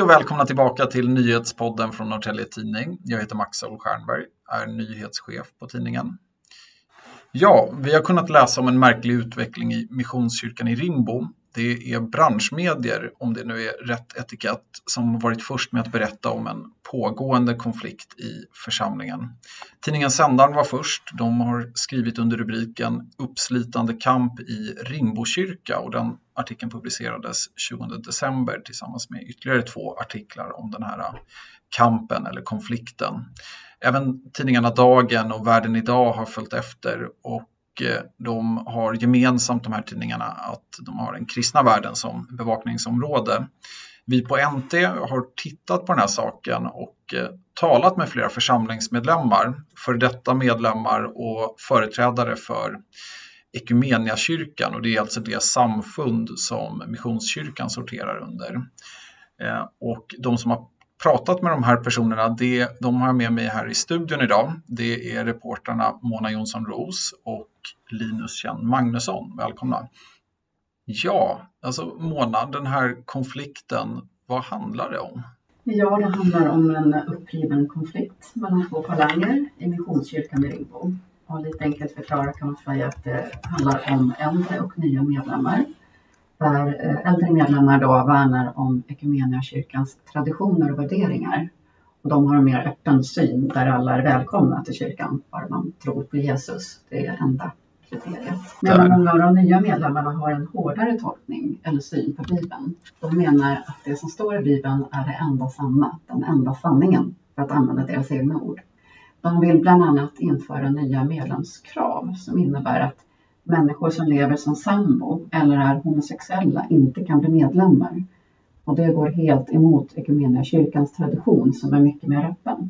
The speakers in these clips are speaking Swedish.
Hej och välkomna tillbaka till nyhetspodden från Norrtälje Tidning. Jag heter Max Stjernberg, är nyhetschef på tidningen. Ja, vi har kunnat läsa om en märklig utveckling i Missionskyrkan i Rimbo det är branschmedier, om det nu är rätt etikett, som varit först med att berätta om en pågående konflikt i församlingen. Tidningen Sändaren var först. De har skrivit under rubriken Uppslitande kamp i Ringbokyrka och den artikeln publicerades 20 december tillsammans med ytterligare två artiklar om den här kampen eller konflikten. Även tidningarna Dagen och Världen idag har följt efter och Eh, de har gemensamt, de här tidningarna, att de har den kristna världen som bevakningsområde. Vi på NT har tittat på den här saken och eh, talat med flera församlingsmedlemmar, för detta medlemmar och företrädare för Ekumeniakyrkan och det är alltså det samfund som Missionskyrkan sorterar under. Eh, och de som har pratat med de här personerna, det, de har jag med mig här i studion idag. Det är reportrarna Mona Jonsson Ros och Linus Kjell Magnusson. Välkomna! Ja, alltså Mona, den här konflikten, vad handlar det om? Ja, det handlar om en uppgiven konflikt mellan två falanger i Missionskyrkan i Ringbo. Och lite enkelt förklarat kan man säga att det handlar om äldre och nya medlemmar där eh, äldre medlemmar då värnar om kyrkans traditioner och värderingar. Och de har en mer öppen syn där alla är välkomna till kyrkan, bara man tror på Jesus. Det är enda kriteriet. Medan många av de nya medlemmarna har en hårdare tolkning eller syn på Bibeln. De menar att det som står i Bibeln är det enda sanna, den enda sanningen, för att använda deras egna ord. De vill bland annat införa nya medlemskrav som innebär att människor som lever som sambo eller är homosexuella inte kan bli medlemmar. Och det går helt emot kyrkans tradition som är mycket mer öppen.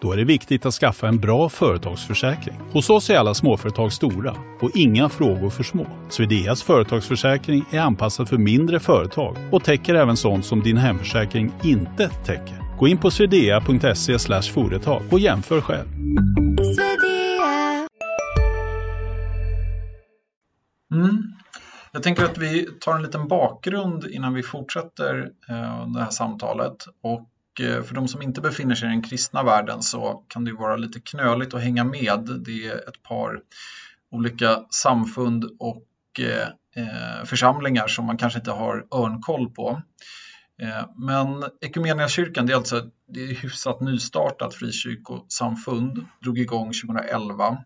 Då är det viktigt att skaffa en bra företagsförsäkring. Hos oss är alla småföretag stora och inga frågor för små. Swedeas företagsförsäkring är anpassad för mindre företag och täcker även sånt som din hemförsäkring inte täcker. Gå in på swedea.se företag och jämför själv. Mm. Jag tänker att vi tar en liten bakgrund innan vi fortsätter eh, det här samtalet. Och Eh, för de som inte befinner sig i den kristna världen så kan det vara lite knöligt att hänga med. Det är ett par olika samfund och eh, eh, församlingar som man kanske inte har örnkoll på. Men Equmeniakyrkan, det är alltså det är hyfsat nystartat frikyrkosamfund, drog igång 2011.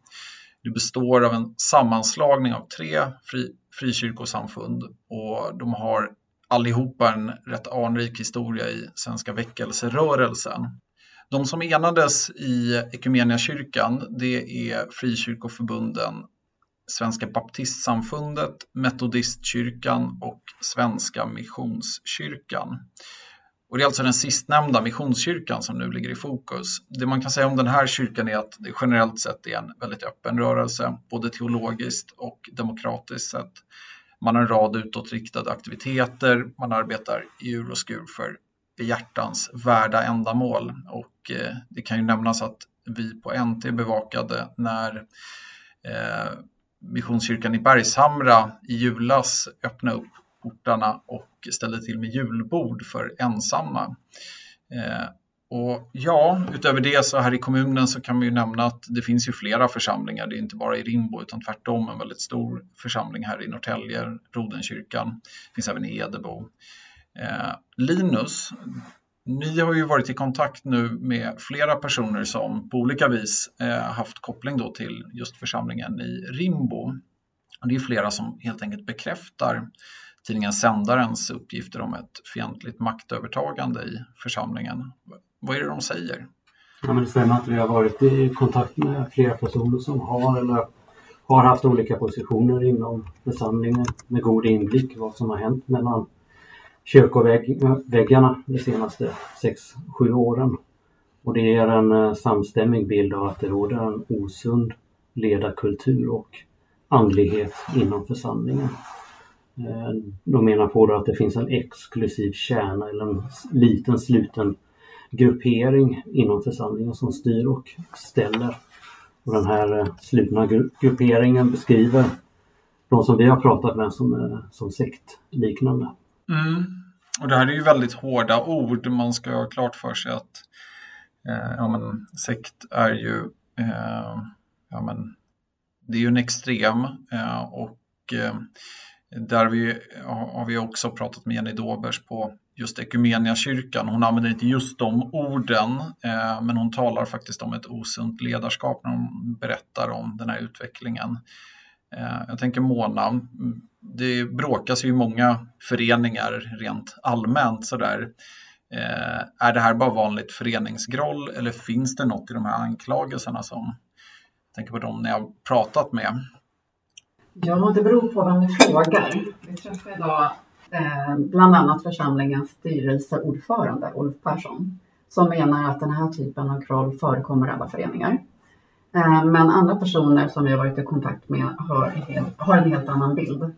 Det består av en sammanslagning av tre fri, frikyrkosamfund och de har allihopa en rätt anrik historia i Svenska väckelserörelsen. De som enades i Ekumeniakyrkan det är frikyrkoförbunden Svenska baptistsamfundet, Metodistkyrkan och Svenska Missionskyrkan. Och det är alltså den sistnämnda missionskyrkan som nu ligger i fokus. Det man kan säga om den här kyrkan är att det generellt sett är en väldigt öppen rörelse, både teologiskt och demokratiskt sett. Man har en rad utåtriktade aktiviteter, man arbetar i ur och skur för hjärtans värda ändamål. Och eh, det kan ju nämnas att vi på NT bevakade när eh, Missionskyrkan i Bergshamra i julas öppnade upp portarna och ställde till med julbord för ensamma. Eh, och ja, utöver det så här i kommunen så kan vi ju nämna att det finns ju flera församlingar. Det är inte bara i Rimbo utan tvärtom en väldigt stor församling här i Norrtälje, Rodenkyrkan. Det finns även i Edebo. Eh, Linus, ni har ju varit i kontakt nu med flera personer som på olika vis eh, haft koppling då till just församlingen i Rimbo. Och det är flera som helt enkelt bekräftar tidningen Sändarens uppgifter om ett fientligt maktövertagande i församlingen. Vad är det de säger? Ja, men det stämmer att vi har varit i kontakt med flera personer som har eller har haft olika positioner inom församlingen med god inblick i vad som har hänt mellan kyrkoväggarna de senaste 6-7 åren. Och det ger en eh, samstämmig bild av att det råder en osund ledarkultur och andlighet inom församlingen. Eh, de menar på att det finns en exklusiv kärna eller en liten sluten gruppering inom församlingen som styr och ställer. Och den här eh, slutna grupperingen beskriver de som vi har pratat med som, eh, som sektliknande. Mm. Och det här är ju väldigt hårda ord. Man ska ha klart för sig att eh, ja, men, sekt är ju eh, ja, men, det är ju en extrem eh, och eh, där vi, har vi också pratat med Jenny Dobers på just kyrkan. Hon använder inte just de orden, eh, men hon talar faktiskt om ett osunt ledarskap när hon berättar om den här utvecklingen. Eh, jag tänker Mona, mm, det bråkas ju i många föreningar rent allmänt sådär. Eh, är det här bara vanligt föreningsgroll eller finns det något i de här anklagelserna som, jag tänker på dem ni har pratat med? Ja, det beror på vem du frågar. Vi träffade idag eh, bland annat församlingens styrelseordförande Ulf Persson som menar att den här typen av kroll förekommer i alla föreningar. Eh, men andra personer som vi har varit i kontakt med har, har en helt annan bild.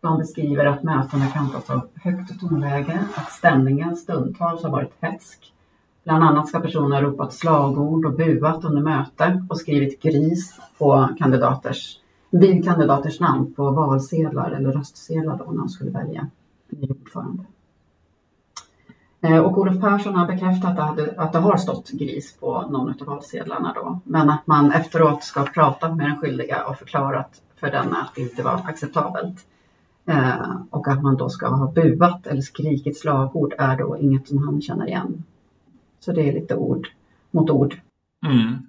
De beskriver att mötena kantas av högt tonläge, att stämningen stundtals har varit hätsk. Bland annat ska personer ha ropat slagord och buat under möte och skrivit gris på kandidaters, vid kandidaters namn på valsedlar eller röstsedlar då när de skulle välja ny ordförande. Eh, och Olof Persson har bekräftat att det, att det har stått gris på någon av valsedlarna då, men att man efteråt ska ha pratat med den skyldiga och förklarat för denna att det inte var acceptabelt. Eh, och att man då ska ha buat eller skrikit slagord är då inget som han känner igen. Så det är lite ord mot ord. Mm.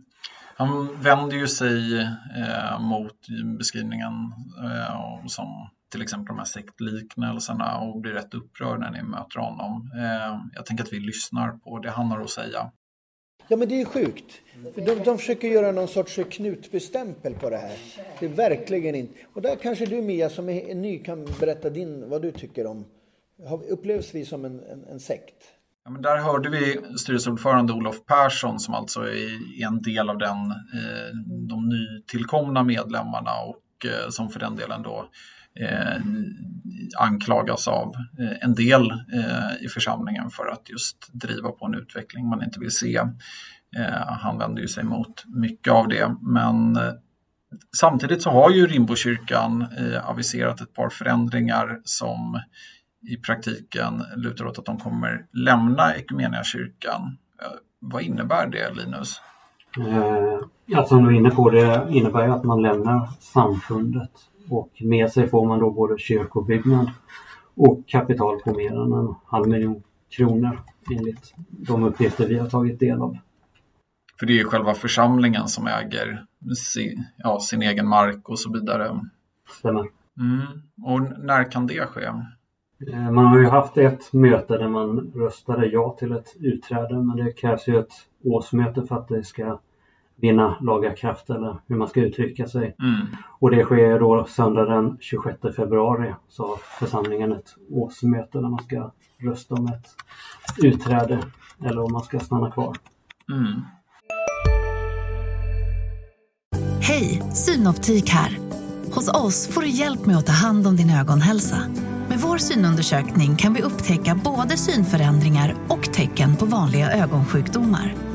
Han vänder ju sig eh, mot beskrivningen eh, som till exempel de här sektliknelserna och blir rätt upprörd när ni möter honom. Eh, jag tänker att vi lyssnar på det han har att säga. Ja men det är sjukt. De, de försöker göra någon sorts Knutbystämpel på det här. Det är verkligen inte. Och där kanske du Mia som är ny kan berätta din, vad du tycker om. Upplevs vi som en, en, en sekt? Ja, men där hörde vi styrelseordförande Olof Persson som alltså är en del av den, eh, de nytillkomna medlemmarna och eh, som för den delen då eh, anklagas av eh, en del eh, i församlingen för att just driva på en utveckling man inte vill se. Eh, han vänder ju sig mot mycket av det, men eh, samtidigt så har ju Rimbokyrkan eh, aviserat ett par förändringar som i praktiken lutar åt att de kommer lämna Equmeniakyrkan. Eh, vad innebär det, Linus? Eh, som du är inne på, det innebär ju att man lämnar samfundet och med sig får man då både kyrkobyggnad och kapital på mer än en halv miljon kronor enligt de uppgifter vi har tagit del av. För det är själva församlingen som äger sin, ja, sin egen mark och så vidare. Stämmer. Mm. Och när kan det ske? Eh, man har ju haft ett möte där man röstade ja till ett utträde men det krävs ju ett årsmöte för att det ska vinna laga kraft eller hur man ska uttrycka sig. Mm. Och det sker då söndag den 26 februari så har församlingen ett årsmöte där man ska rösta om ett utträde eller om man ska stanna kvar. Mm. Hej, Synoptik här. Hos oss får du hjälp med att ta hand om din ögonhälsa. Med vår synundersökning kan vi upptäcka både synförändringar och tecken på vanliga ögonsjukdomar.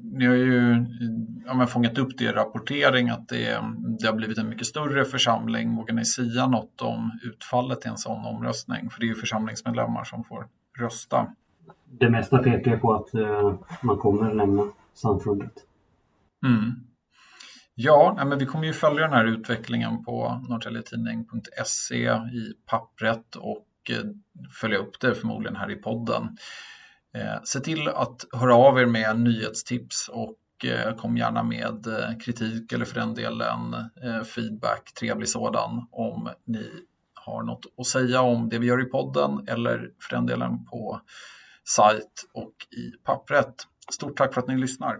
Ni har ju ja, fångat upp det i rapportering att det, det, har blivit en mycket större församling. Vågar ni säga något om utfallet i en sån omröstning? För det är ju församlingsmedlemmar som får rösta. Det mesta pekar på att eh, man kommer lämna samfundet. Mm. Ja, men vi kommer ju följa den här utvecklingen på norrtäljetidning.se i pappret och eh, följa upp det förmodligen här i podden. Eh, se till att höra av er med nyhetstips och eh, kom gärna med eh, kritik eller för den delen feedback, trevlig sådan, om ni har något att säga om det vi gör i podden eller för den delen på sajt och i pappret. Stort tack för att ni lyssnar.